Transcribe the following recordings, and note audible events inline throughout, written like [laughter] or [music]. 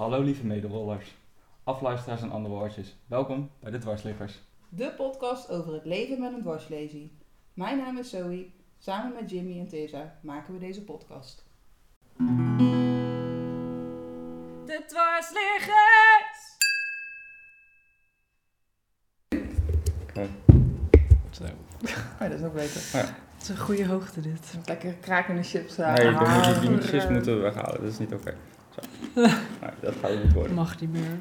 Hallo lieve medewollers, afluisteraars en andere woordjes. Welkom bij de Dwarsliggers. De podcast over het leven met een dwarslesie. Mijn naam is Zoe. Samen met Jimmy en Tessa maken we deze podcast. De dwarsliggers! Zo. Oh, dat is ook beter. Het is een goede hoogte dit. Lekker krakende chips. eh, Nee, ah. die, muziekjes moeten we weghalen, dat is niet oké. [laughs] Dat gaat het niet worden. Mag niet meer.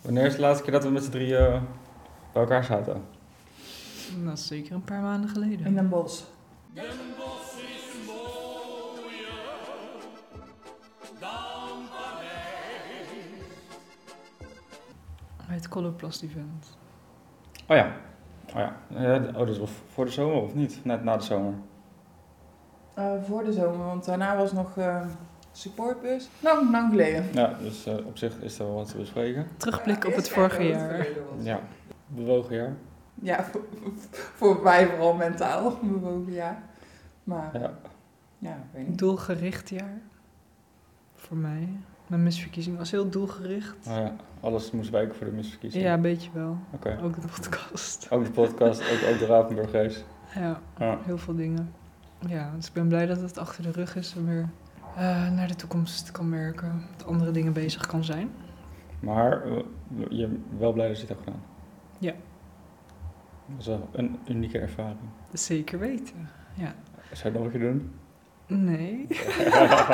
Wanneer is de laatste keer dat we met z'n drieën bij elkaar zaten? Dat is zeker een paar maanden geleden. In een bos. Bij het Coloplast event. Oh ja. Oh ja. Ja, Oh, dat is wel voor de zomer of niet? Net na de zomer. Eh, voor de zomer, want daarna was nog eh, supportbus. Lang, lang geleden. Ja, dus eh, op zich is er wel wat te bespreken. Terugblik Ja, op het vorige jaar. Ja, bewogen jaar. Ja, voor, voor mij vooral mentaal [laughs] bewogen, ja. Maar Ja. ja, ik weet niet. Doelgericht jaar. Voor mij. Mijn misverkiezing was heel doelgericht. Oh ja, alles moest wijken voor de misverkiezing. Ja, een beetje wel. Oké. Ook de podcast. Ook de podcast, ook, ook de Ravenburg Race. Ja, Ja. heel veel dingen. Ja, dus ik ben blij dat het achter de rug is en weer eh, naar de toekomst kan werken. Met andere dingen bezig kan zijn. Maar eh, je bent wel blij dat je het hebt gedaan. Ja. Dat is wel een unieke ervaring. Zeker weten. Ja. Zou je het nog een keer doen? Nee.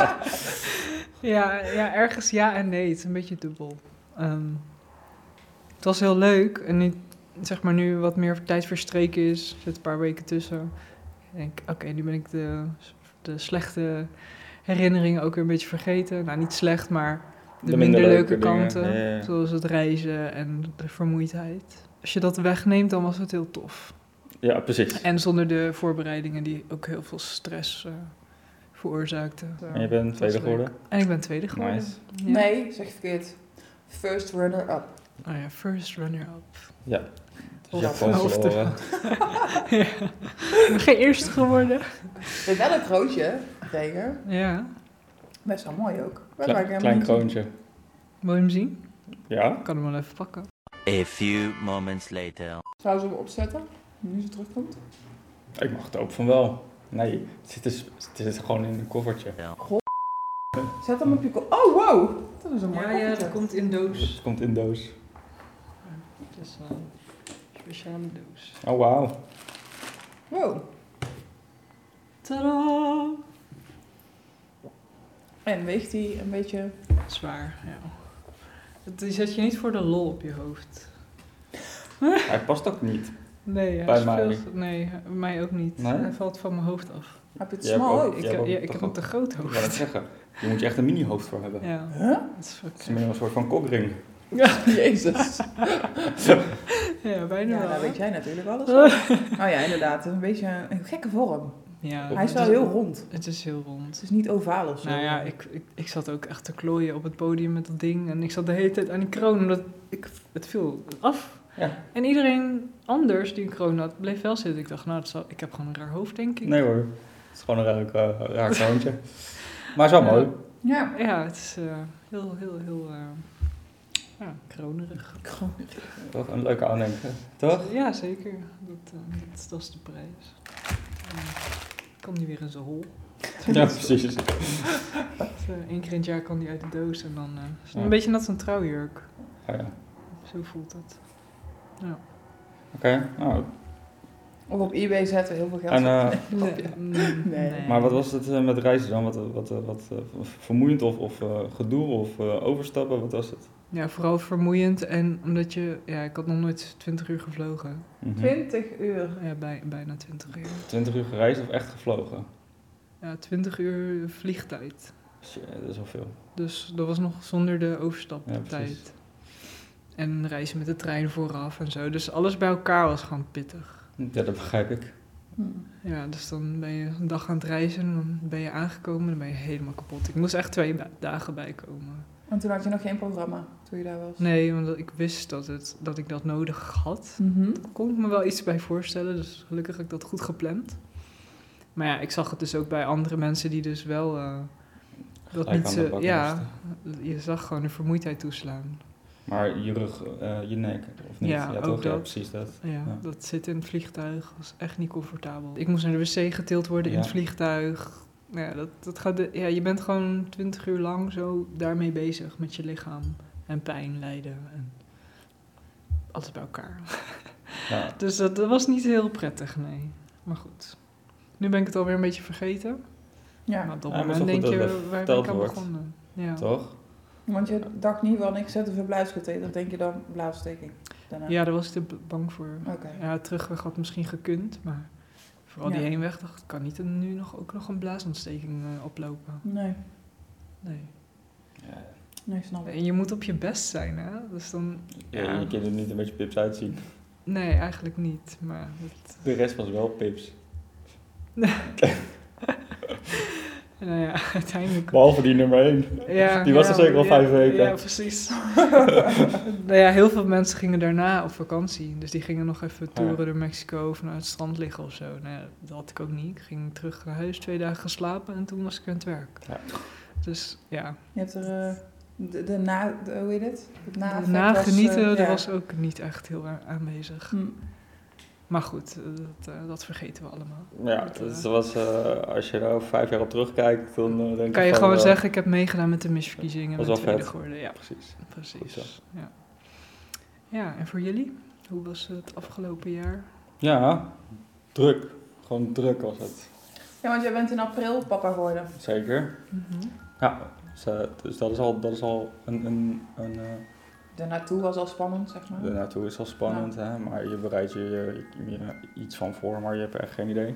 [laughs] ja, ja, ergens ja en nee. Het is een beetje dubbel. Ehm, het was heel leuk. En nu, zeg maar, nu wat meer tijd verstreken is, er zit een paar weken tussen. Ik denk, oké, nu ben ik de, de slechte herinneringen ook weer een beetje vergeten. Nou, niet slecht, maar de, minder, leuke, kanten. Ja, ja, ja. Zoals het reizen en de vermoeidheid. Als je dat wegneemt, dan was het heel tof. Ja, precies. En zonder de voorbereidingen die ook heel veel stress eh, veroorzaakten. En je bent tweede geworden? En ik ben tweede geworden. Nice. Ja. Nee, zeg je verkeerd. First runner-up. Oh ja, first runner-up. Ja. Dus verloren. [laughs] ja. Ik ben geen eerste geworden. Het is wel een grootje, Reger. Ja. Best wel mooi ook. Klein, ik helemaal klein kroontje. Wil je hem zien? Ja? Ik kan hem wel even pakken. A few moments later. Zou ze hem opzetten? Nu ze terugkomt? Ik mag het ook van wel. Nee, het zit, dus, het zit gewoon in een koffertje. Zet hem op je ko- Oh, wow! Dat is een mooi koffertje. komt in doos. Het komt in doos. Het is een speciale doos. Oh, wauw. Wow. Tadaa! En weegt hij een beetje... Zwaar, ja. Het- Die zet je niet voor de lol op je hoofd. [laughs] Hij past ook niet. Nee, hij Bij is mij. veel- nee, bij mij ook niet. Nee? Hij valt van mijn hoofd af. Heb je het Jij hebt smal ook- ook? Ik, Jij ja, ik heb een te groot Ik wou hoofd. het zeggen. Je moet je echt een mini-hoofd voor hebben. Ja, Huh? dat is Het is meer een soort van kokring. [laughs] [laughs] Jezus. Ja, bijna Ja, wel. daar weet jij natuurlijk alles van. Oh ja, inderdaad. Een beetje een gekke vorm. Ja, Hij is wel heel rond. Het is heel rond. Het is niet ovaal of zo. Nou ja, ik, ik, ik zat ook echt te klooien op het podium met dat ding. En ik zat de hele tijd aan die kroon, omdat ik, het viel af. Ja. En iedereen anders die een kroon had, bleef wel zitten. Ik dacht, nou, zal, ik heb gewoon een raar hoofd, denk ik. Nee hoor. Het is gewoon een raar, uh, raar kroontje. maar is wel Ja. mooi. Ja. Ja, het is eh, heel, heel, heel eh, ja, kronerig. Toch een leuke aandenken. Toch? Ja, zeker. Dat, eh, dat, dat is de prijs. Uh, kan die weer in zijn hol. Ja, precies. Dus, eh, Eén keer in het jaar kan die uit de doos en dan eh, is Ja. een beetje net een trouwjurk. Oh, ja. Zo voelt het. Ja. Oké, nou. Of op eBay zetten, heel veel geld. En, eh, [laughs] Nee, Nee. Maar wat was het eh, met reizen dan? Wat, wat, wat, wat eh, vermoeiend of, of eh, gedoe of eh, overstappen? Wat was het? Ja, vooral vermoeiend en omdat je... Ja, ik had nog nooit 20 uur gevlogen. Mhm. 20 uur. Ja, bij, bijna 20 uur. 20 uur gereisd of echt gevlogen? Ja, 20 uur vliegtijd. Shit, dat is wel veel. Dus dat was nog zonder de Ja, overstaptijd. precies. en reizen met de trein vooraf en zo. Dus alles bij elkaar was gewoon pittig. Ja, dat begrijp ik. Hm. Ja, dus dan ben je een dag aan het reizen en dan ben je aangekomen en dan ben je helemaal kapot. Ik moest echt twee da- dagen bijkomen. En toen had je nog geen programma, toen je daar was. Nee, omdat ik wist dat, het, dat ik dat nodig had. Mhm. Daar kon ik me wel iets bij voorstellen, dus gelukkig heb ik dat goed gepland. Maar ja, ik zag het dus ook bij andere mensen die dus wel... eh, dat niet de ja, je zag gewoon een vermoeidheid toeslaan. Maar je rug, eh, je nek, of niet? Ja, ook toch? Ja, dat. precies dat. Ja, Ja. dat zit in het vliegtuig. Dat is echt niet comfortabel. Ik moest naar de wc getild worden in het vliegtuig. Ja, dat, dat gaat de, ja, je bent gewoon twintig uur lang zo daarmee bezig met je lichaam. En pijn, lijden en alles bij elkaar. [laughs] Ja. Dus dat, dat was niet heel prettig, nee. Maar goed. Nu ben ik het alweer een beetje vergeten. Ja, maar op dat moment denk goed je, dat waar ben ik aan begonnen? Ja. Toch? Want je dacht niet van ik zet een verblijfskatheter, dan denk je dan blaasontsteking. Daarna. ja, daar was ik te bang voor. Oké. Ja, terugweg had misschien gekund, maar vooral die heenweg dacht ik, kan niet er nu nog, ook nog een blaasontsteking eh, oplopen. Nee, Nee. Ja. nee, snap ik. En je moet op je best zijn, hè? Dus dan... Ja, Ja. Je kan er niet een beetje pips uitzien. Nee, eigenlijk niet, maar... Het, De rest was wel pips. [laughs] nou ja, [laughs] uiteindelijk... Behalve die nummer 1. Ja, Die was ja, er zeker al ja, vijf weken. Ja, precies. [laughs] nou ja, heel veel mensen gingen daarna op vakantie. Dus die gingen nog even toeren Ja. door Mexico of naar het strand liggen of zo. Nou ja, dat had ik ook niet. Ik ging terug naar huis, twee dagen geslapen en toen was ik aan het werk. Ja. Dus ja, Je hebt er uh, de, de na, de, hoe heet het? Het na nagenieten, was, uh, dat ja. was ook niet echt heel aanwezig. Hm. Maar goed, eh, dat, eh, dat vergeten we allemaal. Ja, Dat, dus eh, dat was, eh, als je daar vijf jaar op terugkijkt, dan eh, denk Kan je van, gewoon zeggen, ik heb meegedaan met de misverkiezingen. Was ben wel tweede vet. geworden. Ja, Precies. Precies. Ja. ja, en voor jullie? Hoe was het afgelopen jaar? Ja, druk. Gewoon druk was het. Ja, want jij bent in april papa geworden. Zeker. Mhm. Ja, dus, dus dat is al, dat is al een, een, een eh, De naartoe was al spannend, zeg maar. de naartoe is al spannend, hè, maar je bereidt je, je, je iets van voor, maar je hebt echt geen idee.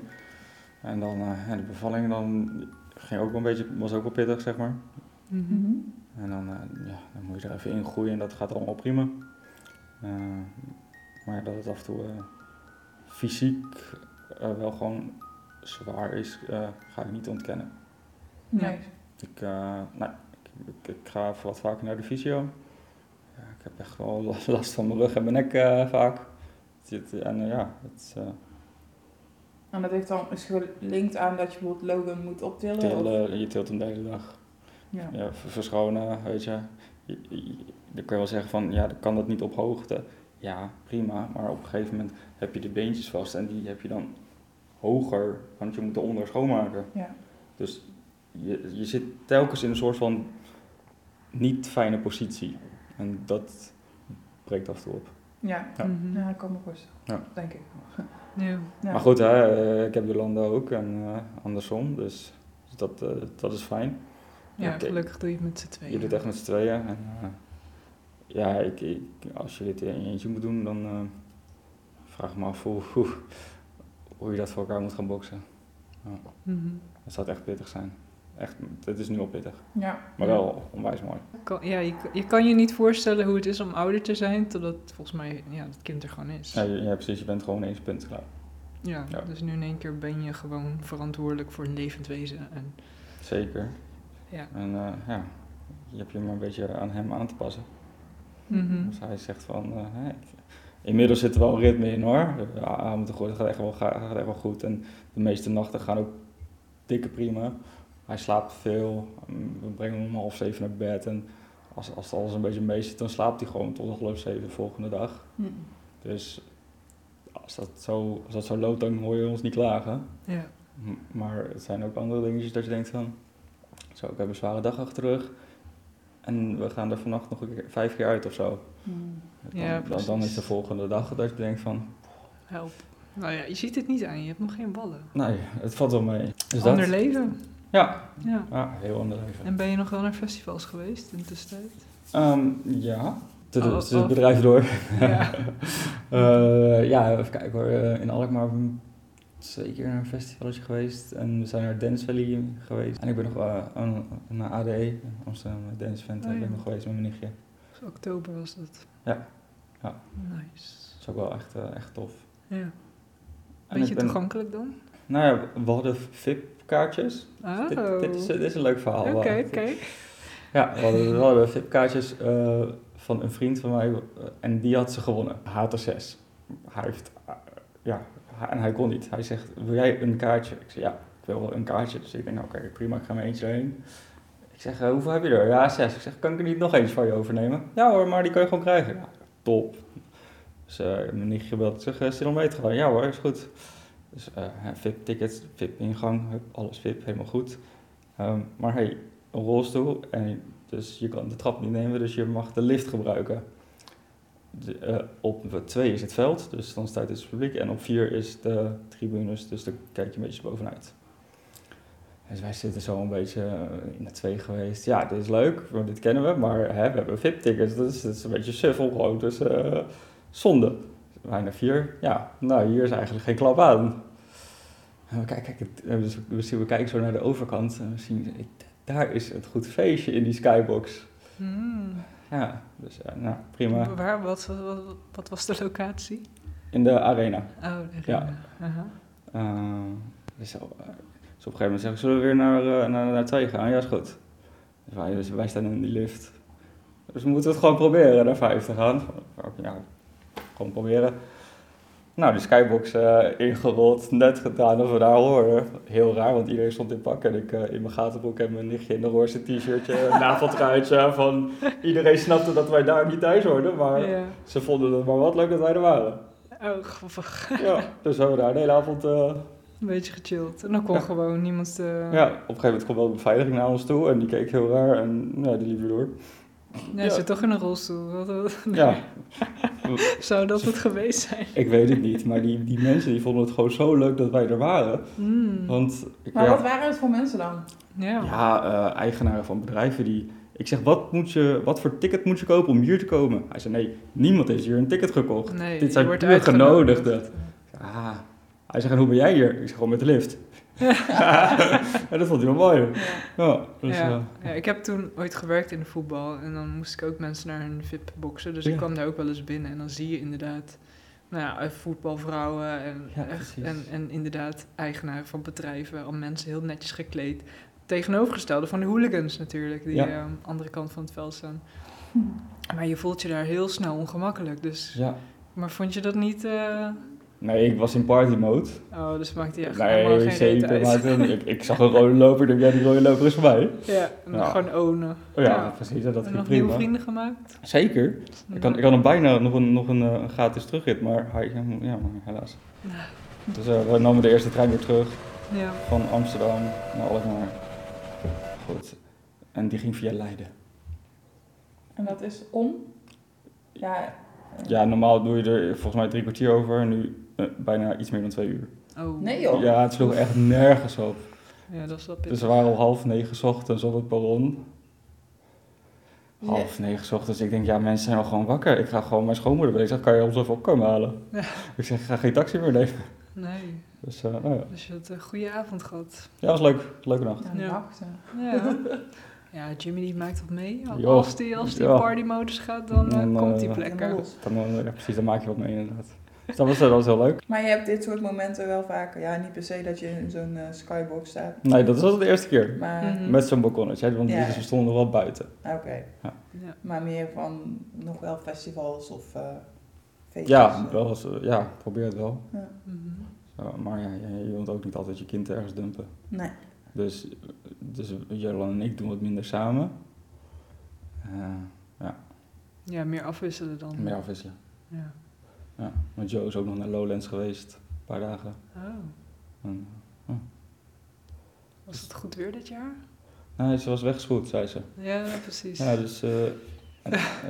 En dan eh, ja, de bevalling dan ging ook wel een beetje, was ook wel pittig, zeg maar. Mhm. Mhm. En dan, eh, ja, dan moet je er even in groeien en dat gaat allemaal prima. Eh, maar dat het af en toe eh, fysiek eh, wel gewoon zwaar is, eh, ga ik niet ontkennen. Nee. Ik, eh, nou, ik, ik, ik ga wat vaker naar de fysio. Ik heb echt wel [laughs] last van mijn rug en mijn nek eh, vaak. Het- en eh, ja, het eh, En dat heeft dan is gelinkt aan dat je bijvoorbeeld Logan moet optillen? of- tillen, je tilt hem de hele dag. Ja. Ja, verschonen, weet je. Je- je- Dan kun je wel zeggen van, ja, dan kan dat niet op hoogte. Ja, prima, maar op een gegeven moment heb je de beentjes vast en die heb je dan hoger, want je moet eronder schoonmaken. Ja. Dus je, je zit telkens in een soort van niet fijne positie. En dat breekt af en toe op. Ja. Ja. Mhm. Ja, ik kan me voorstellen. Ja. Denk ik. [laughs] Ja. Ja. Maar goed, hè, eh, ik heb Jolanda ook en eh, andersom, dus dat, eh, dat is fijn. Ja, gelukkig doe je het met z'n tweeën. Je doet het echt met z'n tweeën. En, eh, ja, ik, ik, als je dit in je eentje moet doen, dan eh, vraag ik me af hoe, hoe, hoe je dat voor elkaar moet gaan boksen. Mhm. Dat zou echt pittig zijn. Echt, het is nu al pittig. Ja. Maar wel onwijs mooi. Kan, ja, je, je kan je niet voorstellen hoe het is om ouder te zijn, totdat volgens mij ja, het kind er gewoon is. Ja, je- ja, precies. Je bent gewoon eens punt klaar. Ja, Ja. dus nu in één keer ben je gewoon verantwoordelijk voor een levend wezen. En, Zeker. ja. En eh, ja, je hebt je maar een beetje aan hem aan te passen. Mhm. Dus hij zegt van, eh, hè, ik- inmiddels zit er wel een ritme in hoor. Ja, gooien, gaat echt wel, gaat echt wel goed. En de meeste nachten gaan ook dikke prima. Hij slaapt veel. We brengen hem om half zeven naar bed. En als, als alles een beetje mee zit, dan slaapt hij gewoon tot half zeven de volgende dag. Hm. Dus als dat zo, als dat zo loopt, dan hoor je ons niet klagen. Ja. Maar het zijn ook andere dingetjes dat je denkt van... Zo, ik heb een zware dag achter de rug. En we gaan er vannacht nog een keer, vijf keer uit of zo. Dan, Ja, dan, dan is de volgende dag dat je denkt van... Help. Nou ja, je ziet het niet aan, je hebt nog geen ballen. Nee, het valt wel mee. Dus Ander dat, leven. Ja, Ja. ja, heel ander leven. En ben je nog wel naar festivals geweest in de tussentijd? Ehm, ja, het Oh, oh. het bedrijf door. Ja. [laughs] Eh, ja, even kijken hoor. Eh, in Alkmaar keer naar een festivaletje geweest. En we zijn naar Dance Valley geweest. En ik ben nog aan- naar ADE, Amsterdam Dance Event, Oh, ben ik nog geweest met mijn nichtje. Dus oktober was dat. Ja. Ja. Nice. Dat is ook wel echt, echt tof. Ja. En Beetje ben- toegankelijk dan? Nou ja, we hadden VIP-kaartjes. Oh. Dit, dit, is, dit is een leuk verhaal. Oké, oké. Ja, we hadden, we hadden VIP-kaartjes eh, van een vriend van mij eh, en die had ze gewonnen. Hij had er zes. Hij heeft, eh, ja, hij- en hij kon niet. Hij zegt, wil jij een kaartje? Ik zei, ja, ik wil wel een kaartje. Dus ik denk, nou, oké, prima, ik ga mijn eentje heen. Ik zeg, hoeveel heb je er? Ja, zes. Ik zeg, kan ik er niet nog eens van je overnemen? Ja hoor, maar die kan je gewoon krijgen. Ja, top. Dus eh, mijn nichtje gebeld. Ik zeg, nog mee te gaan? Ja hoor, is goed. Dus eh, VIP-ticket, VIP-ingang, alles VIP, helemaal goed. Ehm, maar hey, een rolstoel, en dus je kan de trap niet nemen, dus je mag de lift gebruiken. De, eh, op twee is het veld, dus dan staat het dus publiek. En op vier is de tribunes, dus dan kijk je een beetje bovenuit. Dus wij zitten zo een beetje eh, in de twee geweest. Ja, dit is leuk, want dit kennen we, maar hè, we hebben VIP-tickets, dus dat is een beetje suffel gewoon. Dus zonde. Wij naar vier, ja, nou hier is eigenlijk geen klap aan. En we kijken, kijk, dus we, zien- we kijken zo naar de overkant en we zien, daar is het goed feestje in die skybox. Hmm. Ja, dus eh, nou prima. Waar, wat, wat, wat was de locatie? In de arena. Oh, de Ja. arena. Eh, dus, eh, dus op een gegeven moment zeggen we, zullen we weer naar, eh, naar, naar twee gaan? Ja, is goed. Dus wij, dus wij staan in die lift. Dus we moeten het gewoon proberen naar vijf te gaan. Ja, gewoon proberen. Nou, die skybox eh, ingerold, net gedaan dat we daar horen. Heel raar, want iedereen stond in pak en ik eh, in mijn gatenbroek en mijn nichtje in een roze t-shirtje, een [laughs] naveltruitje. Van, iedereen snapte dat wij daar niet thuis hoorden, maar Ja. ze vonden het maar wat leuk dat wij er waren. Oh, grappig. [laughs] Ja, dus we hebben daar de hele avond... eh, Een beetje gechilled. En dan kon Ja. gewoon niemand... Ja, op een gegeven moment kwam wel de beveiliging naar ons toe en die keek heel raar en ja, die liep weer door. Hij Ja. zit toch in een rolstoel. Ja, [laughs] Zou dat het geweest zijn? ik weet het niet, maar die, die mensen die vonden het gewoon zo leuk dat wij er waren. Hmm. Want ik, Maar ja, wat waren het voor mensen dan? Ja. ja eh, eigenaren van bedrijven die... Ik zeg, wat, moet je, wat voor ticket moet je kopen om hier te komen? Hij zei, nee, niemand heeft hier een ticket gekocht. Nee, Dit je zijn puur genodigden. Ah, hij zegt, en hoe ben jij hier? Ik zeg, gewoon met de lift. [laughs] ja, dat vond hij wel mooi. Ja, dus, ja. ja, ik heb toen ooit gewerkt in de voetbal en dan moest ik ook mensen naar hun VIP boksen. Dus ik kwam daar ook wel eens binnen en dan zie je inderdaad nou ja, voetbalvrouwen en, Ja, en, en inderdaad eigenaren van bedrijven, al mensen heel netjes gekleed. Tegenovergestelde van de hooligans natuurlijk, die Ja. eh, aan de andere kant van het veld staan. Maar je voelt je daar heel snel ongemakkelijk. Dus, ja. maar vond je dat niet... eh, Nee, ik was in party mode. Oh, dus maakt hij echt helemaal Nee, geen reet zeker. Maar [laughs] ik, ik zag een rode loper, ik dacht, ja, die rode loper is voor mij. Ja, en gewoon ownen. Oh ja, precies, dat ging nog nieuwe prima. vrienden gemaakt? Zeker. Ik kan, ik had hem bijna nog een, nog een, een gratis terugrit, maar hij, ja, maar helaas. Dus eh, we namen de eerste trein weer terug Ja. van Amsterdam naar Alkmaar. Goed. En die ging via Leiden. En dat is om? Ja. Ja, normaal doe je er volgens mij drie kwartier over en nu eh, bijna iets meer dan twee uur. Oh. Nee joh. Ja, het sloeg echt nergens op. Ja, dat is wel pittig. Dus we waren al half negen 's ochtends op het perron. Ja. Half negen 's ochtends. Ik denk, ja, mensen zijn al gewoon wakker. Ik ga gewoon mijn schoonmoeder bellen. Ik zeg, kan je ons even opkomen halen? Ja. Ik zeg, ik ga geen taxi meer nemen. Nee, Dus, eh, nou ja. dus je had een goede avond gehad. Ja, was leuk. Leuke nacht. Ja, Ja. wachten. Ja. [laughs] ja, Jimmy die maakt wat mee. Als die, als die ja. partymodus gaat, dan eh, komt hij plekken. Helemaal los. Dan, eh, ja, precies, dan maak je wat mee inderdaad. [laughs] Dat was, dat was heel leuk. Maar je hebt dit soort momenten wel vaker. Ja, niet per se dat je in zo'n eh, skybox staat. Nee, dat was de eerste keer. Maar, Mhm. Met zo'n balkonnetje, want Ja. we stonden nog wel buiten. oké. Ja. Maar meer van nog wel festivals of eh feestjes. Ja, wel eens, eh, ja, probeer het wel. Ja. Mhm. Zo, maar ja, je, je wilt ook niet altijd je kind ergens dumpen. Nee. Dus, dus Jolan en ik doen wat minder samen. Eh, Ja, meer afwisselen dan. meer afwisselen. Ja. Ja. Want Joe is ook nog naar Lowlands geweest, een paar dagen. Oh. En, Was het goed weer dit jaar? nee, ze was weggespoeld, zei ze. Ja, precies. Ja, dus... eh,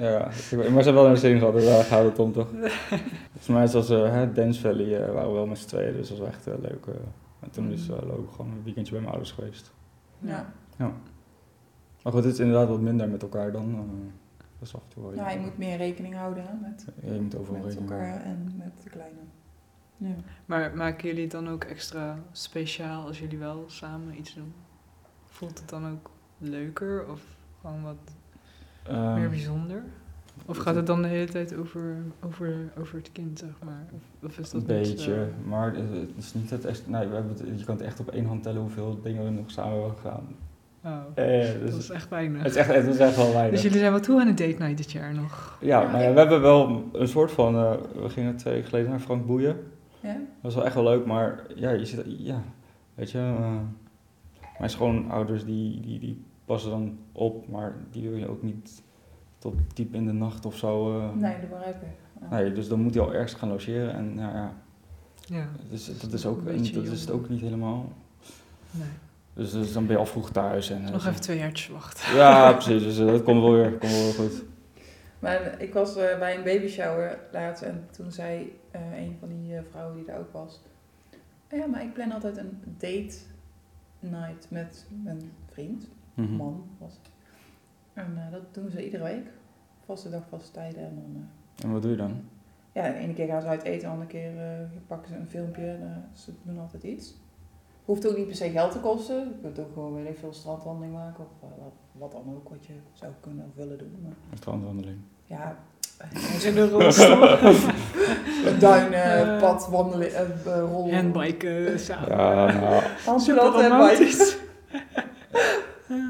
ja, ik- maar ze hebben wel naar zin gehad, dus daar gaat het om toch? [laughs] Volgens mij was uh, hè, Dance Valley, eh, waren we wel met z'n tweeën, dus dat was echt leuk. en toen is uh, ook gewoon een weekendje bij mijn ouders geweest. Ja. Maar goed, het is inderdaad wat minder met elkaar dan. Dat is af en toe wel ja, je moet meer rekening houden hè, met, Ja, je moet overal met rekening elkaar houden. en met de kleine. Ja. Maar maken jullie het dan ook extra speciaal als jullie wel samen iets doen? Voelt het dan ook leuker of gewoon wat Ehm, meer bijzonder? Of gaat het dan de hele tijd over, over, over het kind, zeg maar? Of, of is dat Een niet, beetje, eh, maar het het is niet het echt. Nee, we hebben het, je kan het echt op één hand tellen hoeveel dingen we nog samen hebben gedaan. Oh, Eh, dus, dat is echt weinig. het, is echt, het is echt wel weinig. Dus jullie zijn wel toe aan een date night dit jaar nog? Ja, nou ja, we hebben wel een soort van. eh, we gingen twee weken geleden naar Frank Boeien. Ja? Dat was wel echt wel leuk, maar ja, je zit. Ja, weet je. eh, mijn schoonouders die, die, die passen dan op, maar die wil je ook niet tot diep in de nacht of zo. eh, Nee, dat begrijp ik. Ja. nee, dus dan moet hij al ergens gaan logeren en nou ja, Ja, dus, dat is ook dat is het ook niet helemaal. nee. Dus, dus dan ben je al vroeg thuis en eh, Nog even twee jaartjes wachten. Ja, precies. Dus eh, dat komt wel weer, komt wel weer goed. Maar ik was eh, bij een babyshower laatst en toen zei eh, een van die eh, vrouwen die daar ook was... "Oh Ja, maar ik plan altijd een date night met mijn vriend. Mhm. Man was het. En eh, dat doen ze iedere week. Vaste dag, vaste tijden. En dan, eh, En wat doe je dan? ja, de ene keer gaan ze uit eten, de andere keer eh, pakken ze een filmpje. En, ze doen altijd iets. Hoeft ook niet per se geld te kosten. Je kunt ook gewoon weet ik veel strandwandeling maken of eh, wat, wat dan ook wat je zou kunnen of willen doen. Maar, Een strandwandeling. ja, In de rolstoel. [laughs] een duinpad, Eh. pad, wandelen, eh, eh, rollen. Handbike eh, samen. Ja, nou, en.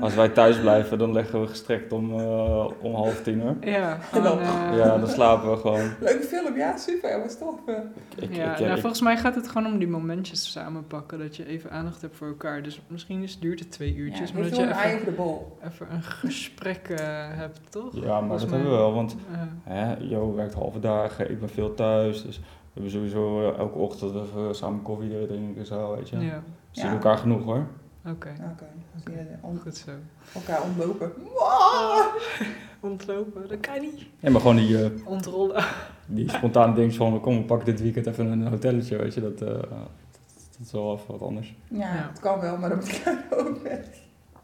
Als wij thuis blijven, dan leggen we gestrekt om, eh, om half tien uur. Ja, [laughs] gewoon, eh, Ja, dan slapen we gewoon. Leuke film, ja, super, wat tof. eh. Ik, ja, ik, nou, ik- volgens mij gaat het gewoon om die momentjes samenpakken. Dat je even aandacht hebt voor elkaar. Dus misschien is, duurt het twee uurtjes. Ja, maar dat je even, over de bol. even een gesprek eh, hebt, toch? ja, maar Volgens dat mij. hebben we wel, want hè, Jo werkt halve dagen, ik ben veel thuis. Dus we hebben sowieso elke ochtend even samen koffie drinken en zo, weet je. ja, We zien Ja. elkaar genoeg hoor. Oké. Oké, dan zie je on- Goed zo. elkaar ontlopen. Wow! [laughs] Ontlopen, dat kan niet. Ja, maar gewoon die, eh, Ontrollen. die spontane dingen van, kom we pakken dit weekend even een hotelletje, weet je. Dat, eh, dat, dat is wel even wat anders. Ja, Ja. het kan wel, maar dan moet ik [laughs] ook weg.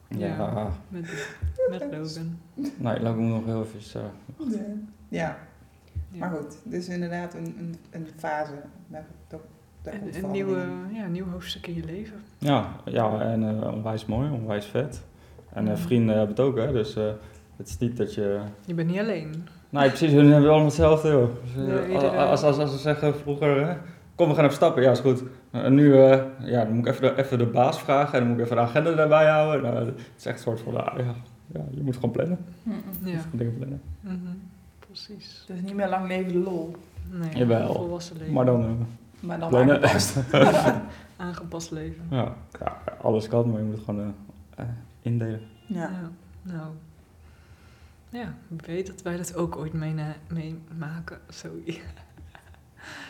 Ja, Ja. Met, met Logan. nee, laat ik hem nog heel even... eh, Ja. ja, Ja. maar goed. Dit is inderdaad een, een, een fase. Daar, daar, Een, komt een, verandering nieuwe, ja, een nieuw hoofdstuk in je leven. Ja, ja en eh, onwijs mooi, onwijs vet. En eh, vrienden hebben het ook, hè. Dus eh, het is niet dat je... Je bent niet alleen. Nee, precies, hun hebben allemaal hetzelfde, joh. Dus, als, als, als ze zeggen vroeger, hè, kom we gaan even stappen, ja is goed. En nu, ja, dan moet ik even de, even de baas vragen en dan moet ik even de agenda erbij houden. Nou, het is echt een soort van, ah, ja, ja, je moet gewoon plannen. Je Ja, moet gewoon dingen plannen. mhm, precies. Dus niet meer lang leven de lol. Nee, Jawel. volwassen leven. Maar dan eh, Maar dan plannen. aangepast. [laughs] [laughs] Aangepast leven. ja, ja, alles kan, maar je moet het gewoon eh, eh, indelen. Ja. Nou, ja, ik weet dat wij dat ook ooit meemaken. Sorry.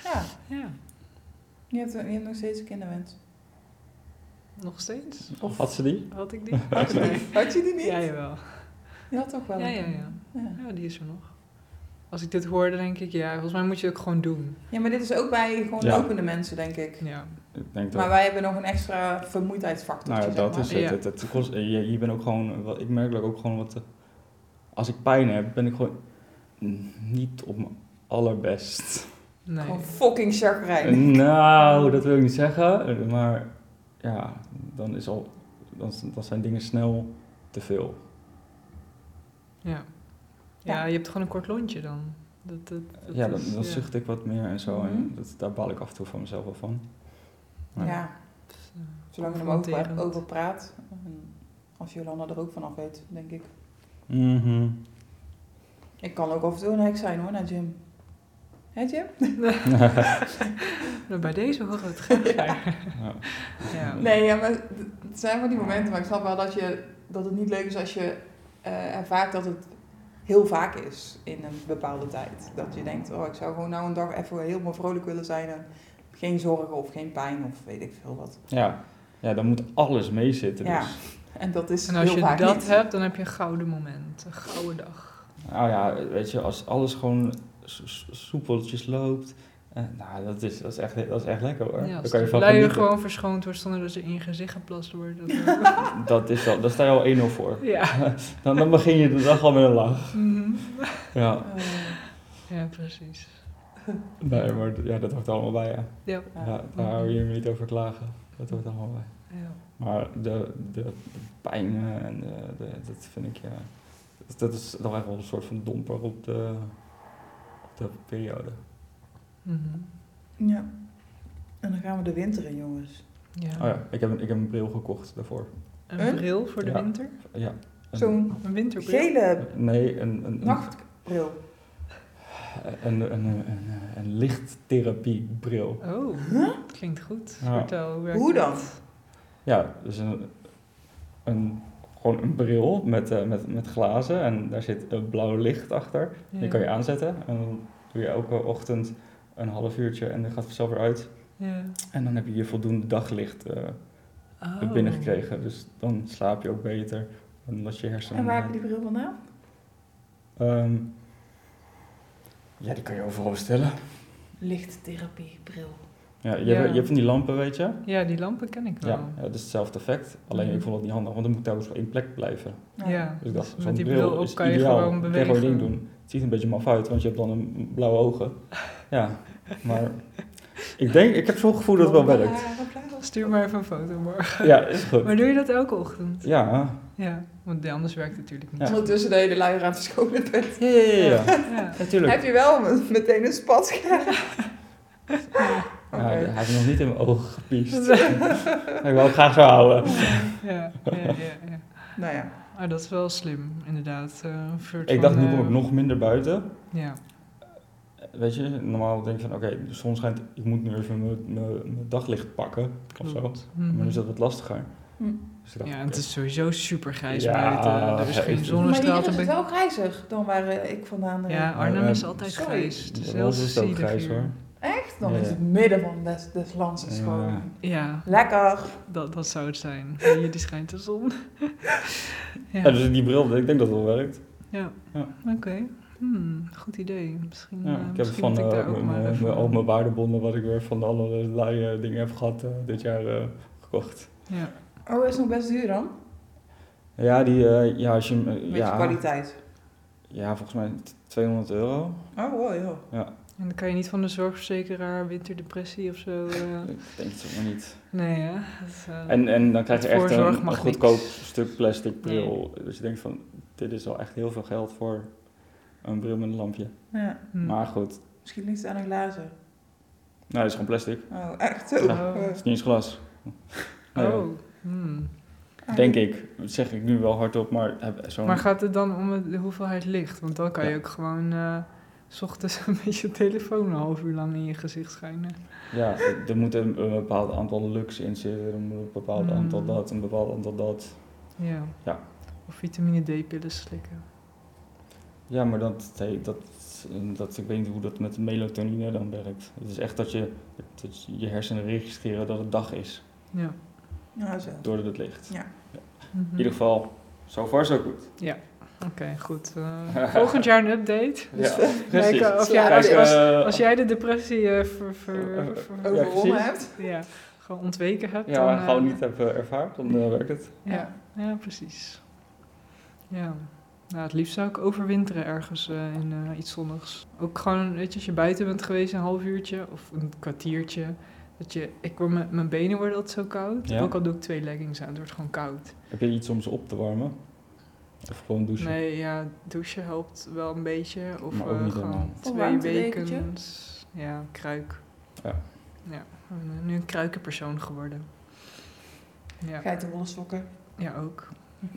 ja. [laughs] Ja, Je hebt, je hebt nog steeds een kinderwens. nog steeds? Of Had ze die? Had ik die? had je die, had je die niet? Ja, jawel. Je had toch wel Ja, een ja, ja. ja. Ja, die is er nog. Als ik dit hoorde, denk ik, ja, volgens mij moet je het ook gewoon doen. Ja, maar dit is ook bij gewoon Ja. lopende mensen, denk ik. Ja, Ik denk dat... Maar wij hebben nog een extra vermoeidheidsfactor. Nou ja, dat zeg is het. Ja. het, het kost, je, je bent ook gewoon, wat- ik merk ook gewoon wat, eh, als ik pijn heb, ben ik gewoon niet op mijn allerbest. nee. Gewoon fucking chagrijnig. Nou, dat wil ik niet zeggen, maar ja, dan, is al, dan, dan zijn dingen snel te veel. Ja. Ja, je hebt gewoon een kort lontje dan. Dat, dat, dat Ja, dan, is- dan ja. zucht ik wat meer en zo. En Mhm. dat, daar baal ik af en toe van mezelf wel van. Ja, is, eh, zolang je er confronterend. over praat. En als Jolanda er ook vanaf weet, denk ik. Mhm. Ik kan ook af en toe een hek zijn hoor, naar Jim. Hé Jim? Nou, bij deze horen we het graag. [laughs] Ja. Ja. Ja. Nee, ja, maar het zijn van die momenten, maar ik snap wel dat, je, dat het niet leuk is als je eh, ervaart dat het heel vaak is in een bepaalde tijd. Dat je denkt, oh, ik zou gewoon nou een dag even helemaal vrolijk willen zijn en geen zorgen of geen pijn of weet ik veel wat. Ja. ja, dan moet alles meezitten. Ja. Dus. En dat is En als heel je vaak dat niet. hebt, dan heb je een gouden moment. Een gouden dag. Nou ja, weet je, als alles gewoon so- so- soepeltjes loopt. Eh, nou, dat is, dat, is echt, dat is echt lekker hoor. Ja, als kan je gewoon verschoond wordt zonder dat ze in je gezicht geplast wordt. Dat, [laughs] Dat is wel, daar sta je al 1-0 voor. ja. [laughs] Dan, dan begin je de dag al met een lach. Mhm. Ja, Eh, ja, precies. nee, maar ja, dat hoort er allemaal bij, ja. Ja. ja daar hou je me niet over klagen. Dat hoort allemaal bij. ja. Maar de, de, de pijn en de, de, dat vind ik, ja... Dat, dat is toch echt wel een soort van domper op de, op de periode. Mhm. ja. En dan gaan we de winter in, jongens. ja. Oh ja, ik heb, een- ik heb een bril gekocht daarvoor. Een Een? bril voor de Ja. winter? Ja. Een- Zo'n Een winterbril? gele Nee, een, een, een, nachtbril. een, een, een, een, een lichttherapiebril. Oh, klinkt goed. Ja. Vertel, hoe werkt Hoe dat? dan? Ja, dus een, een, gewoon een bril met, eh, met, met glazen en daar zit een blauw licht achter. Die kan je aanzetten en dan doe je elke ochtend een half uurtje en dan gaat het vanzelf weer uit. Ja. En dan heb je je voldoende daglicht eh Oh. binnengekregen. Dus dan slaap je ook beter. Omdat je hersenen... En waar heb je die bril vandaan? Ehm, ja, die kan je overal bestellen. Lichttherapiebril. Ja, je, Ja. Hebt, je hebt van die lampen, weet je? Ja, die lampen ken ik wel. Ja, ja, dat is hetzelfde effect. Alleen Mhm. ik vond het niet handig, want dan moet ik telkens op één plek blijven. Ja, Dus ik dacht, zo'n die bril, bril op is kan je ideaal. gewoon Kan je gewoon bewegen. ding doen. Het ziet een beetje maf uit, want je hebt dan een blauwe ogen. Ja, maar ik denk, ik heb zo'n gevoel dat het wel werkt. Stuur maar even een foto morgen. Ja, is goed. Maar doe je dat elke ochtend? Ja, Ja, want anders werkt het natuurlijk niet. Ja. Ondertussen de hele luier aan het verschonen bent. ja, ja, ja. ja. Ja. Natuurlijk. Heb je wel me- meteen een spat gekregen? Ja, Oké. hij heeft nog niet in mijn ogen gepiest. [laughs] ik wil hem graag zo houden. Ja, ja, ja, ja. Nou ja. Ah, dat is wel slim, inderdaad. eh, soort Ik dacht, nu kom eh, ik nog minder buiten. Ja, Weet je, normaal denk je van, oké, de zon schijnt, ik moet nu even mijn, daglicht pakken of zo. klopt. Maar Mhm. nu is dat wat lastiger. Hm. Dus dacht, Ja, het is sowieso super grijs Ja, buiten. Er is ja, geen ik- Maar hier is het wel grijzig dan waar eh, ik vandaan eh, Ja, Arnhem Maar, is altijd sorry. grijs. Het is heel is het ook grijs hier. hoor. Echt? Dan is het midden van des, des lands is Ja. gewoon Ja, lekker. dat, dat zou het zijn. Hier die schijnt de zon. [laughs] ja, Ja, dus die bril, ik denk dat het wel werkt. ja. Ja. oké. Hmm, goed idee. Misschien, Ja, eh, ik heb misschien van eh, mijn- al mijn waardebonnen wat ik weer van de allerlei dingen heb gehad eh, dit jaar eh, gekocht. Ja. Oh, is nog best duur dan? Ja, die, eh, ja, als je, eh, Met ja, kwaliteit. ja, volgens mij t- 200 euro. Oh, wow, ja. En dan kan je niet van de zorgverzekeraar winterdepressie of zo... eh, Ik denk het maar niet. Nee, hè? Dat is, eh, En, en dan krijg je echt een, een goedkoop niks. stuk plastic bril. Dus je denkt van, dit is al echt heel veel geld voor een bril met een lampje. ja. hm. Maar goed, Misschien ligt het aan de glazen. nou, het is gewoon plastic. Oh, echt zo? Ja. Oh. Het is niet eens glas. Nee, Oh, hmm. Denk ik. Dat zeg ik nu wel hardop, maar heb zo'n... Maar gaat het dan om het- de hoeveelheid licht? Want dan kan je ook gewoon... eh, s ochtends [laughs] een beetje je telefoon een half uur lang in je gezicht schijnen. Ja, er moet een, een bepaald aantal lux in zitten, er moet een bepaald Mm. aantal dat, een bepaald aantal dat. Ja. Ja. Of vitamine D-pillen slikken. Ja, maar dat, hey, dat, dat, ik weet niet hoe dat met de melatonine dan werkt. Het is echt dat je, dat je hersenen registreren dat het dag is, Ja. Ja, zo. door het licht. Ja. Mhm. In ieder geval, so far so good. Oké, goed. eh, [laughs] volgend jaar een update. Ja, Kijken of jij, Ja, als, als, eh, als jij de depressie eh, ver, ver- Eh, ver- Ja, Overwonnen precies. hebt. ja, gewoon ontweken hebt. ja, dan, eh, gewoon niet heb eh, ervaard, dan eh, werkt het. Ja, ja precies. Ja. Nou, het liefst zou ik overwinteren ergens eh, in eh, iets zonnigs. Ook gewoon, weet je, als je buiten bent geweest een half uurtje of een kwartiertje. Dat je, ik word, mijn- mijn benen worden altijd zo koud. Ja? Ook al doe ik twee leggings aan, het wordt gewoon koud. Heb je iets om ze op te warmen? Of gewoon douchen? Nee, ja, douchen helpt wel een beetje. Of Maar ook eh, niet gewoon twee dekens. Ja, kruik. Ja. Ja, ik ben nu een kruikenpersoon geworden. Ja, Geitenwolle sokken. ja ook.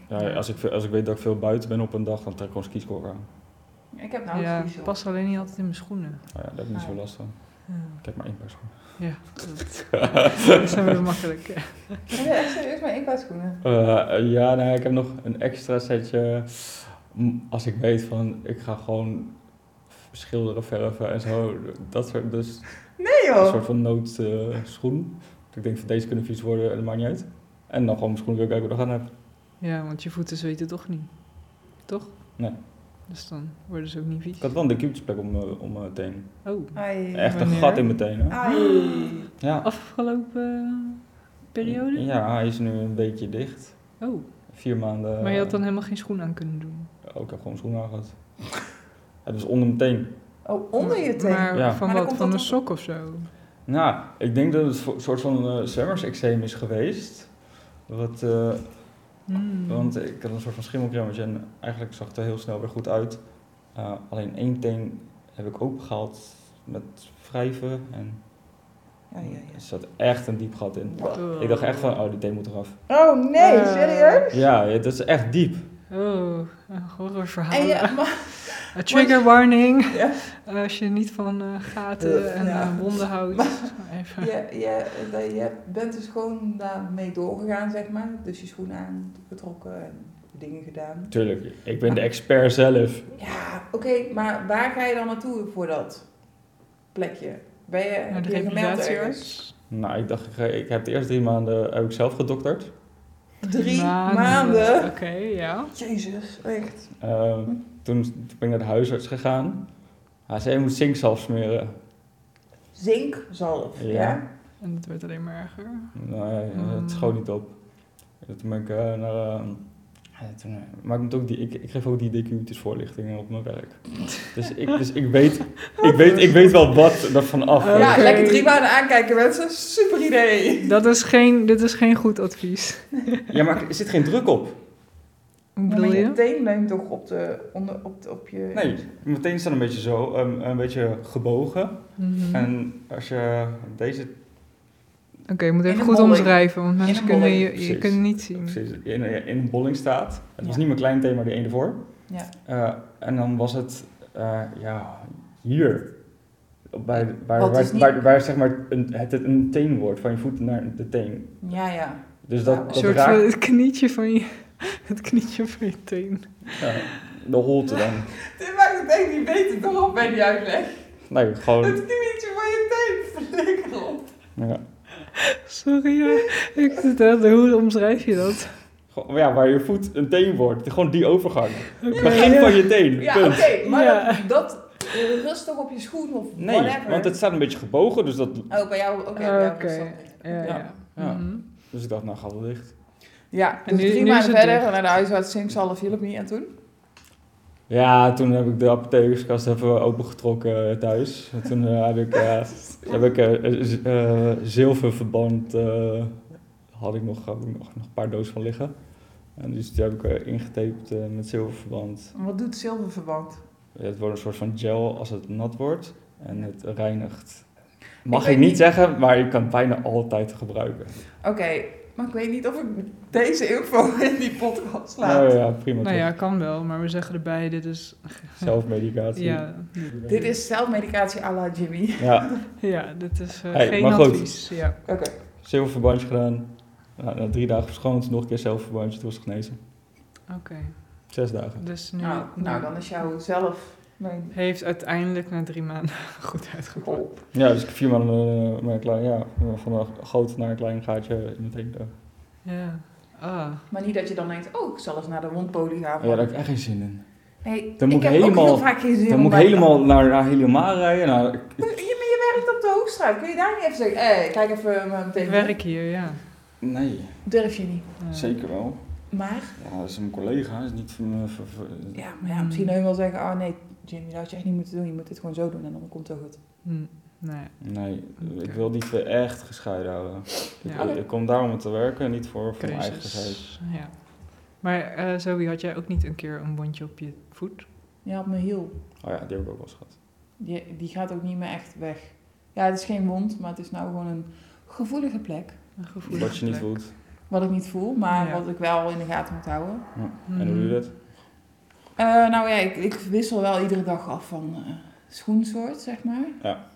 Ja, als ik, als ik weet dat ik veel buiten ben op een dag, dan trek ik gewoon skiscore aan. Ik heb nou ja, een t-shirt. past alleen niet altijd in mijn schoenen. Nou ja, daar heb ik niet zo Ah. last van. Ja. Ik heb maar één paar schoenen. Ja, dat, [laughs] dat is weer makkelijk. ja. [laughs] Heb je echt serieus maar één paar schoenen? Eh, ja, nou, ik heb nog een extra setje. Als ik weet van, ik ga gewoon schilderen, verven en zo. Dat soort, dus Nee een joh! soort van noodschoen. dat ik denk van, deze kunnen vies worden, dat maakt niet uit. En dan gewoon mijn schoenen weer kijken wat ik aan heb. Ja, want je voeten zweten toch niet. Toch? Nee. Dus dan worden ze ook niet vies. Ik had wel een decubitusplek om, mijn- om mijn teen. Oh, Ai. Echt een gat in mijn tenen. Ai. Ja. afgelopen periode? Ja, hij is nu een weekje dicht. Oh, Vier maanden. maar je had dan helemaal geen schoen aan kunnen doen. Oh, ik heb gewoon schoenen aangehad. Het [laughs] was onder mijn teen. Oh, onder je teen. Maar Ja. van Maar wat? komt Van een sok of zo? Nou, ik denk dat het een soort van uh, zwemmerseczeem is geweest. Wat, eh, Hmm. Want ik had een soort van schimmelkremmetje en eigenlijk zag het er heel snel weer goed uit. Uh, alleen één teen heb ik opengehaald met wrijven en Ja, ja, er zat echt een diep gat in. Oh. Ik dacht echt van, oh die teen moet eraf. Oh nee, Eh. serieus? Ja, ja, dat is echt diep. Oh, een horrorverhaal. En ja, maar, Een trigger warning. ja, Als je niet van eh, gaten en Ja. eh, wonden houdt. Even. je, je, dat- je bent dus gewoon daarmee doorgegaan, zeg maar. Dus je schoenen aangetrokken en dingen gedaan. Tuurlijk, ik ben de expert zelf. Ja, oké, maar waar ga je dan naartoe voor dat plekje? Ben je, Naar de je. Nou, ik dacht, ik, heb de eerste drie maanden heb ik zelf gedokterd. Drie maanden? Oké, ja. Jezus, echt. Ehm, toen, toen ben ik naar de huisarts gegaan. Hij zei, je moet zinkzalf smeren. Zinkzalf, ja. Ja. En het werd alleen maar erger. Nee, het Mm. schoot niet op. Toen ben ik eh, naar... eh, ja, toen, eh, maar ik, moet ook die, ik, ik geef ook die DQ'tjes voorlichtingen op mijn werk. Dus ik, dus ik, weet, ik, weet, ik weet wel wat er van af. Ja, lekker drie maanden aankijken mensen. Super idee. Dat is geen, dit is geen goed advies. Ja, maar er zit geen druk op. Hoe Ja, bedoel maar je je? teen leunt toch op, de, onder, op, de, op je... Nee, meteen staat een beetje zo, ehm, een beetje gebogen. Mhm. En als je deze Oké, je moet even goed bolling. omschrijven, want mensen kunnen je, je kunnen niet zien. precies in, in een bolling staat. Het was niet mijn klein thee, maar die ene voor. Ja. Eh, en dan was het, eh, ja, hier. Bij, waar, waar, niet- waar, waar, zeg maar een, het een teen wordt, van je voet naar de teen. Ja, ja. Dus dat, Ja, Een dat soort van raakt het knietje van je, [laughs] het knietje van je teen. ja, de holte dan. [laughs] Dit maakt het echt niet beter toch op bij die uitleg. Nee, gewoon, Het knietje van je teen. Flikker op. ja, Sorry, ja. Ik vertelde, hoe omschrijf je dat? gewoon- ja, waar je voet een teen wordt. Gewoon die overgang. Begin van je teen, Ja, punt. oké. maar Ja. dat, dat rust toch op je schoen of Nee, whatever. want het staat een beetje gebogen, dus dat... Oh, bij jou, oké. bij jou Oké. rust dat. Ja, ja. Ja, ja. Mhm. Dus ik dacht, nou gaat het dicht. Ja, En dus nu- drie nu is maanden het verder dicht. naar de huisarts, zinkzalf hielp niet. En toen? Ja, toen heb ik de apothekerskast even opengetrokken eh, thuis. En toen eh, [laughs] heb ik, eh, heb ik eh, z- eh, zilververband, eh, had ik nog, had ik nog, nog een paar dozen van liggen. En dus die heb ik ingetaped met zilververband. Wat doet zilververband? Ja, het wordt een soort van gel als het nat wordt en het reinigt. Mag ik, niet niet- zeggen, maar je kan het bijna altijd gebruiken. Oké, maar ik weet niet of ik deze info in die podcast laat. Nou ja, prima. Nou ja, kan wel, maar we zeggen erbij, dit is... Zelfmedicatie. Ja, Dit is zelfmedicatie à la Jimmy. Ja, [laughs] ja dit is eh, Hey, geen maar goed. advies. Ja. Oké. zilververbandje gedaan. Nou, na drie dagen verschoond, nog een keer zilververbandje, het was genezen. Oké, Zes dagen. dus nu, Nou, nu nou, dan is jouw zelf... Mijn... heeft uiteindelijk na drie maanden [laughs] goed uitgepakt. Oh. Ja, dus ik heb vier maanden eh, met een klein, ja, van een groot naar een klein gaatje in het heen. Ja. Ah. Maar niet dat je dan denkt, oh, ik zal eens naar de wondpolie gaan. Ja, daar heb ik echt geen zin in. Nee, Dan ik moet ik heb ook helemaal- heel vaak geen zin Dan moet ik helemaal naar, naar Heliomar rijden. Ik- Je, maar je werkt op de Hoogstraat. Kun je daar niet even zeggen, hé, hey, kijk even Ik meteen. werk hier, ja. nee, Durf je niet. Ja. zeker wel. Maar, Ja, dat is een collega, dat is niet van... eh, van- ja, maar ja, misschien heus wel zeggen, oh nee, Jimmy, dat had je echt niet moeten doen. Je moet dit gewoon zo doen en dan komt het ook goed. Hm, Nee. Nee, ik wil die twee echt gescheiden houden. Ja. Ik, ik kom daar om te werken, niet voor, voor mijn eigen. Keuzes. Ja. Maar eh Zoe, had jij ook niet een keer een wondje op je voet? Je had mijn hiel. Oh ja, die heb ik ook wel eens gehad. Die, die gaat ook niet meer echt weg. Ja, het is geen wond, maar het is nou gewoon een gevoelige plek. Een gevoelige Wat je niet voelt. Wat ik niet voel, maar Ja. wat ik wel in de gaten moet houden. Ja. En hoe doe je dat? Eh, nou ja, ik, ik wissel wel iedere dag af van eh, schoensoort, zeg maar. Ja.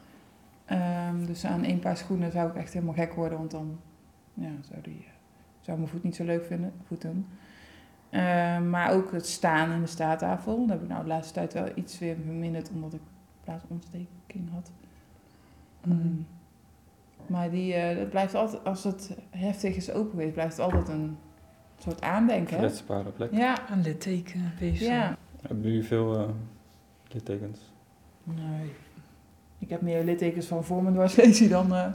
Ehm, dus aan één paar schoenen zou ik echt helemaal gek worden, want dan ja, zou, die, eh, zou mijn voet niet zo leuk vinden, voeten. Ehm, maar ook het staan in de staattafel. Dat heb ik nou de laatste tijd wel iets weer verminderd, omdat ik plaasontsteking had. Mhm. Ehm, maar die, eh, dat blijft altijd, als het heftig is open geweest, blijft het altijd een soort aandenken. Kwetsbare plek. Ja, Een litteken, ja. Hebben jullie veel eh littekens? Nee. Ik heb meer littekens van voor mijn dwarslesie dan eh,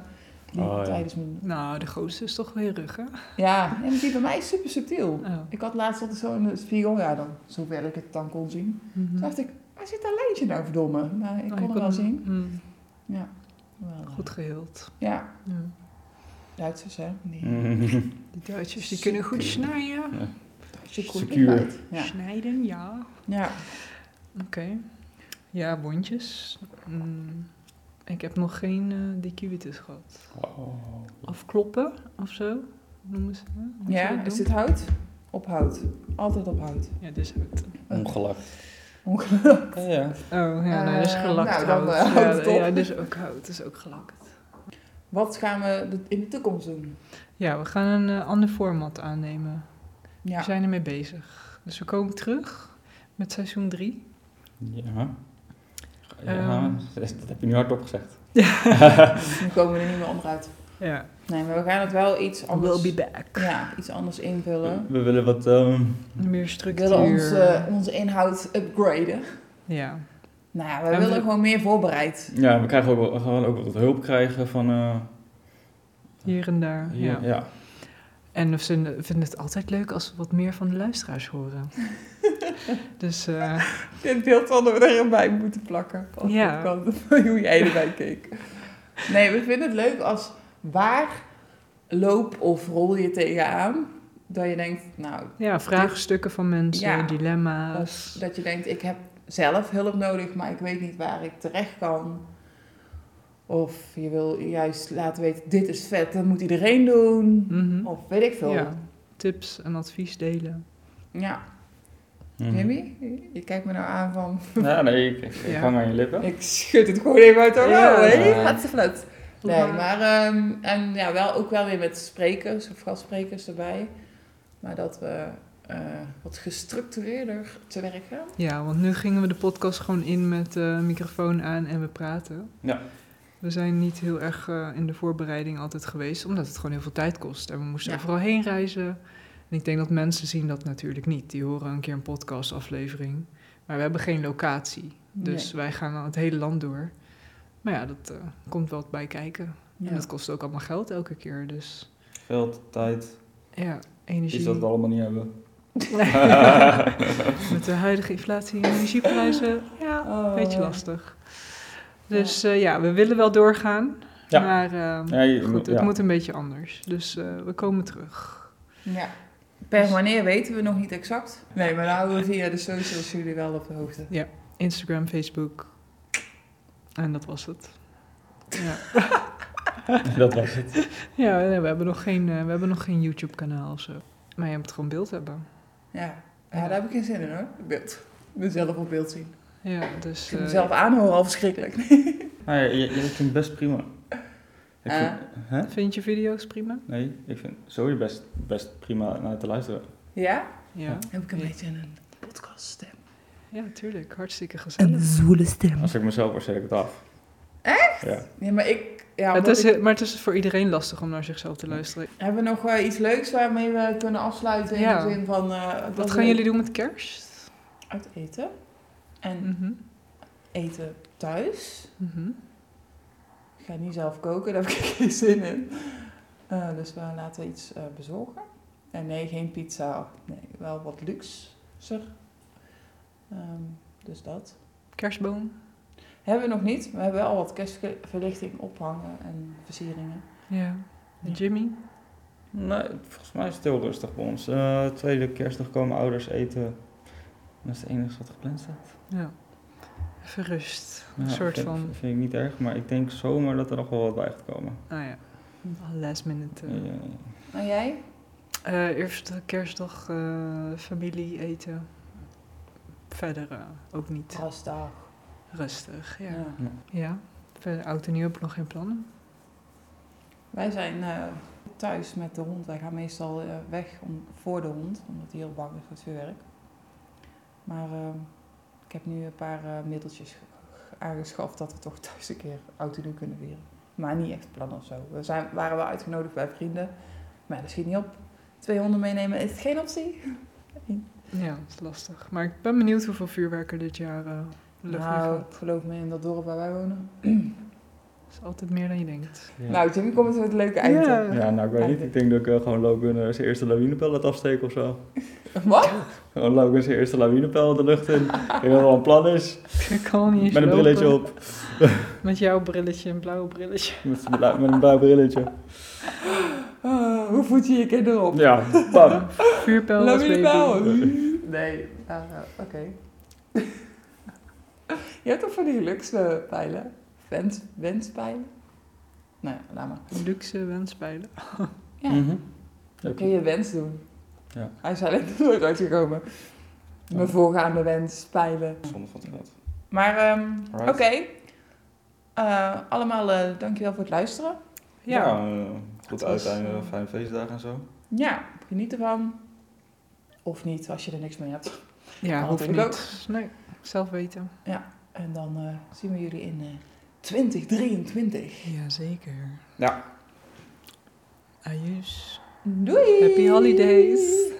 die Oh, ja. tijdens mijn... Nou, de grootste is toch weer rug, hè? Ja, en die bij mij is super subtiel. Oh. Ik had laatst altijd zo in de spiegel, ja dan, zover ik het dan kon zien. Mhm. Toen dacht ik, waar zit dat lijntje nou verdomme? Nou, ik Oh, kon hem wel zien. hm, Ja. Wel, eh, Goed geheeld. Ja, Ja. Duitsers hè. Die, Mhm. Die Duitsers die kunnen goed snijden. Duitse Secuur. Ja. Snijden, ja. ja. Oké. Ja, wondjes. Mm, ik heb nog geen uh, DQ-vitis gehad. Oh. Afkloppen of zo, noemen ze dat? Ja, dat is dit hout? Op hout. Altijd op hout. Ja, dit is hout. Ongelakt. Ongelukkig. Ja, ja. Oh, ja, nee, dat is Eh, gelakt nou, dan, hout. eh, houdt ja, het ja, is ook hout. Het is ook gelakt. Wat gaan we in de toekomst doen? Ja, we gaan een eh, ander format aannemen. Ja. We zijn ermee bezig. Dus we komen terug met seizoen 3. Ja. Ja, Ehm. [laughs] dat heb je nu hardop gezegd. [laughs] Nu komen we er niet meer onderuit. Ja, Nee, maar we gaan het wel iets anders, we'll be back. ja, iets anders invullen. We willen wat... ehm, Meer We structuur. willen onze, onze inhoud upgraden. Ja. Nou ja, we En willen we- gewoon meer voorbereid. ja, we krijgen ook, wel- we gaan ook wat hulp krijgen van... eh, Hier en daar. hier, ja. ja. En we vinden, vinden het altijd leuk als we wat meer van de luisteraars horen. [laughs] dus eh, Dit beeld hadden we erbij moeten plakken. Als Ja. hoe jij erbij keek. Nee, we vinden het leuk als waar loop of rol je tegenaan. Dat je denkt, nou, ja, vraagstukken van mensen, Ja. dilemma's. of dat je denkt, ik heb zelf hulp nodig, maar ik weet niet waar ik terecht kan. Of je wil juist laten weten, dit is vet, dat moet iedereen doen. Mhm. Of weet ik veel. Ja, tips en advies delen. Ja. Mhm. Jimmy, je kijkt me nou aan van... [laughs] Ja, nee, ik, ik, ik Ja. hang aan je lippen. Ik schud het gewoon even uit elkaar, Ja. hè? Ja. Gaat ze flut. Nee, maar ehm, en ja, wel, ook wel weer met sprekers of gastsprekers erbij. Maar dat we eh, wat gestructureerder te werk gaan. Ja, want nu gingen we de podcast gewoon in met de microfoon aan en we praten. Ja. We zijn niet heel erg eh, in de voorbereiding altijd geweest, omdat het gewoon heel veel tijd kost. En we moesten Ja. overal heen reizen. En ik denk dat mensen zien dat natuurlijk niet. Die horen een keer een podcastaflevering. Maar we hebben geen locatie. Dus wij gaan dan het hele land door. Maar ja, dat eh, komt wel bij kijken. Ja. En dat kost ook allemaal geld elke keer. Dus Geld, tijd, ja, energie. iets dat we allemaal niet hebben. [laughs] Met de huidige inflatie en energieprijzen, ja, Oh. een beetje lastig. Dus eh, ja, we willen wel doorgaan. Ja. Maar eh, Ja, je goed, het ja. moet een beetje anders. Dus eh, we komen terug. Ja. Per wanneer weten we nog niet exact. Nee, maar dan houden we via de socials jullie wel op de hoogte. Instagram, Facebook. En dat was het. Ja, [laughs] dat was het. ja nee, we, hebben nog geen, eh, we hebben nog geen YouTube-kanaal of zo. Maar je moet gewoon beeld hebben. Ja. ja, daar heb ik geen zin in hoor. Beeld. Mezelf op beeld zien. Ja, Ik dus... vind eh, mezelf aanhoren al verschrikkelijk. Nou [laughs] ja, je, je vindt het best prima. Ik Eh. vind, hè? vind je video's prima? Nee, ik vind sowieso best, best prima naar te luisteren. Ja? Ja. Heb ik een Ja. beetje een podcaststem. Ja, tuurlijk. Hartstikke gezellig. zwoele stem. Als ik mezelf hoor, zet ik het af. Echt? Ja. Ja, maar ik... Ja, het is, ik- Maar het is voor iedereen lastig om naar zichzelf te luisteren. Hebben we nog eh, iets leuks waarmee we kunnen afsluiten in Ja. de zin van... eh, Wat we gaan jullie doen met kerst? Uit eten. En Mhm. eten thuis. Mhm. Ik ga niet zelf koken, daar heb ik [laughs] geen zin in. Eh, dus we laten iets bezorgen. En nee, geen pizza. Nee, wel wat luxer. Ehm, dus dat. Kerstboom? Hebben we nog niet. We hebben wel wat kerstverlichting ophangen en versieringen. Ja. En Jimmy? Nee, volgens mij is het heel rustig bij ons. Eh, tweede kerstdag komen ouders eten. Dat is het enige wat gepland staat. Ja. Even rust. Ja, Een soort vind, van... Vind ik niet erg, maar ik denk zomaar dat er nog wel wat bij gaat komen. Ah ja. Last minute. eh. Ja. En jij? Eh, eerste kerstdag eh, familie eten. Verder eh, ook niet. Rastdag. Rustig, ja. Ja. Ja. Verder oud en nieuw heb ik nog geen plannen. Wij zijn eh, thuis met de hond. Wij gaan meestal eh, weg om, voor de hond, omdat hij heel bang is voor het vuurwerk. Maar eh, ik heb nu een paar middeltjes ge- aangeschaft dat we toch thuis een keer oud en nieuw kunnen vieren. Maar niet echt plannen of zo. We zijn, waren wel uitgenodigd bij vrienden. Maar dat schiet niet op. Twee honden meenemen is het geen optie. [laughs] Ja, dat is lastig. Maar ik ben benieuwd hoeveel vuurwerk er dit jaar lucht Nou, geloof me in dat dorp waar wij wonen. [clears throat] Dat is altijd meer dan je denkt. Ja. Nou, Jimmy komt met een leuke eind. Ja. Ja, nou ik weet niet. Ik denk dat ik eh, gewoon Logan eh, zijn eerste lawinepel laat afsteken of zo. [laughs] Wat? Gewoon Logan zijn eerste lawinepel de lucht in. Ik denk dat al een plan is. Ik kan niet eens Met een lopen. brilletje op. [laughs] Met jouw brilletje, een blauw brilletje. Met, een blauw- met een blauw brilletje. Ah, hoe voed je je kinderen op? Ja, bam. Baby. Lawinebel. Nee, nou, nou, oké. [laughs] je hebt toch van die luxe pijlen? Wens, wenspijlen? Nou ja, laat maar. Luxe wenspijlen. Ja, Mhm. dan kun je wens doen. Ja. Hij is alleen [laughs] nooit uitgekomen. Mijn voorgaande wens, pijlen. Zonde van het geld. Maar, ehm, oké. Eh, allemaal eh, dankjewel voor het luisteren. Ja. Ja, eh, goed was, uiteinde, fijne feestdagen en zo. Ja, geniet ervan. Of niet, als je er niks mee hebt. Ja, hoeft natuurlijk niet. Nee, zelf weten. En dan eh, zien we jullie in eh 2023. Jazeker. Ja. Ajus. Doei! Happy holidays.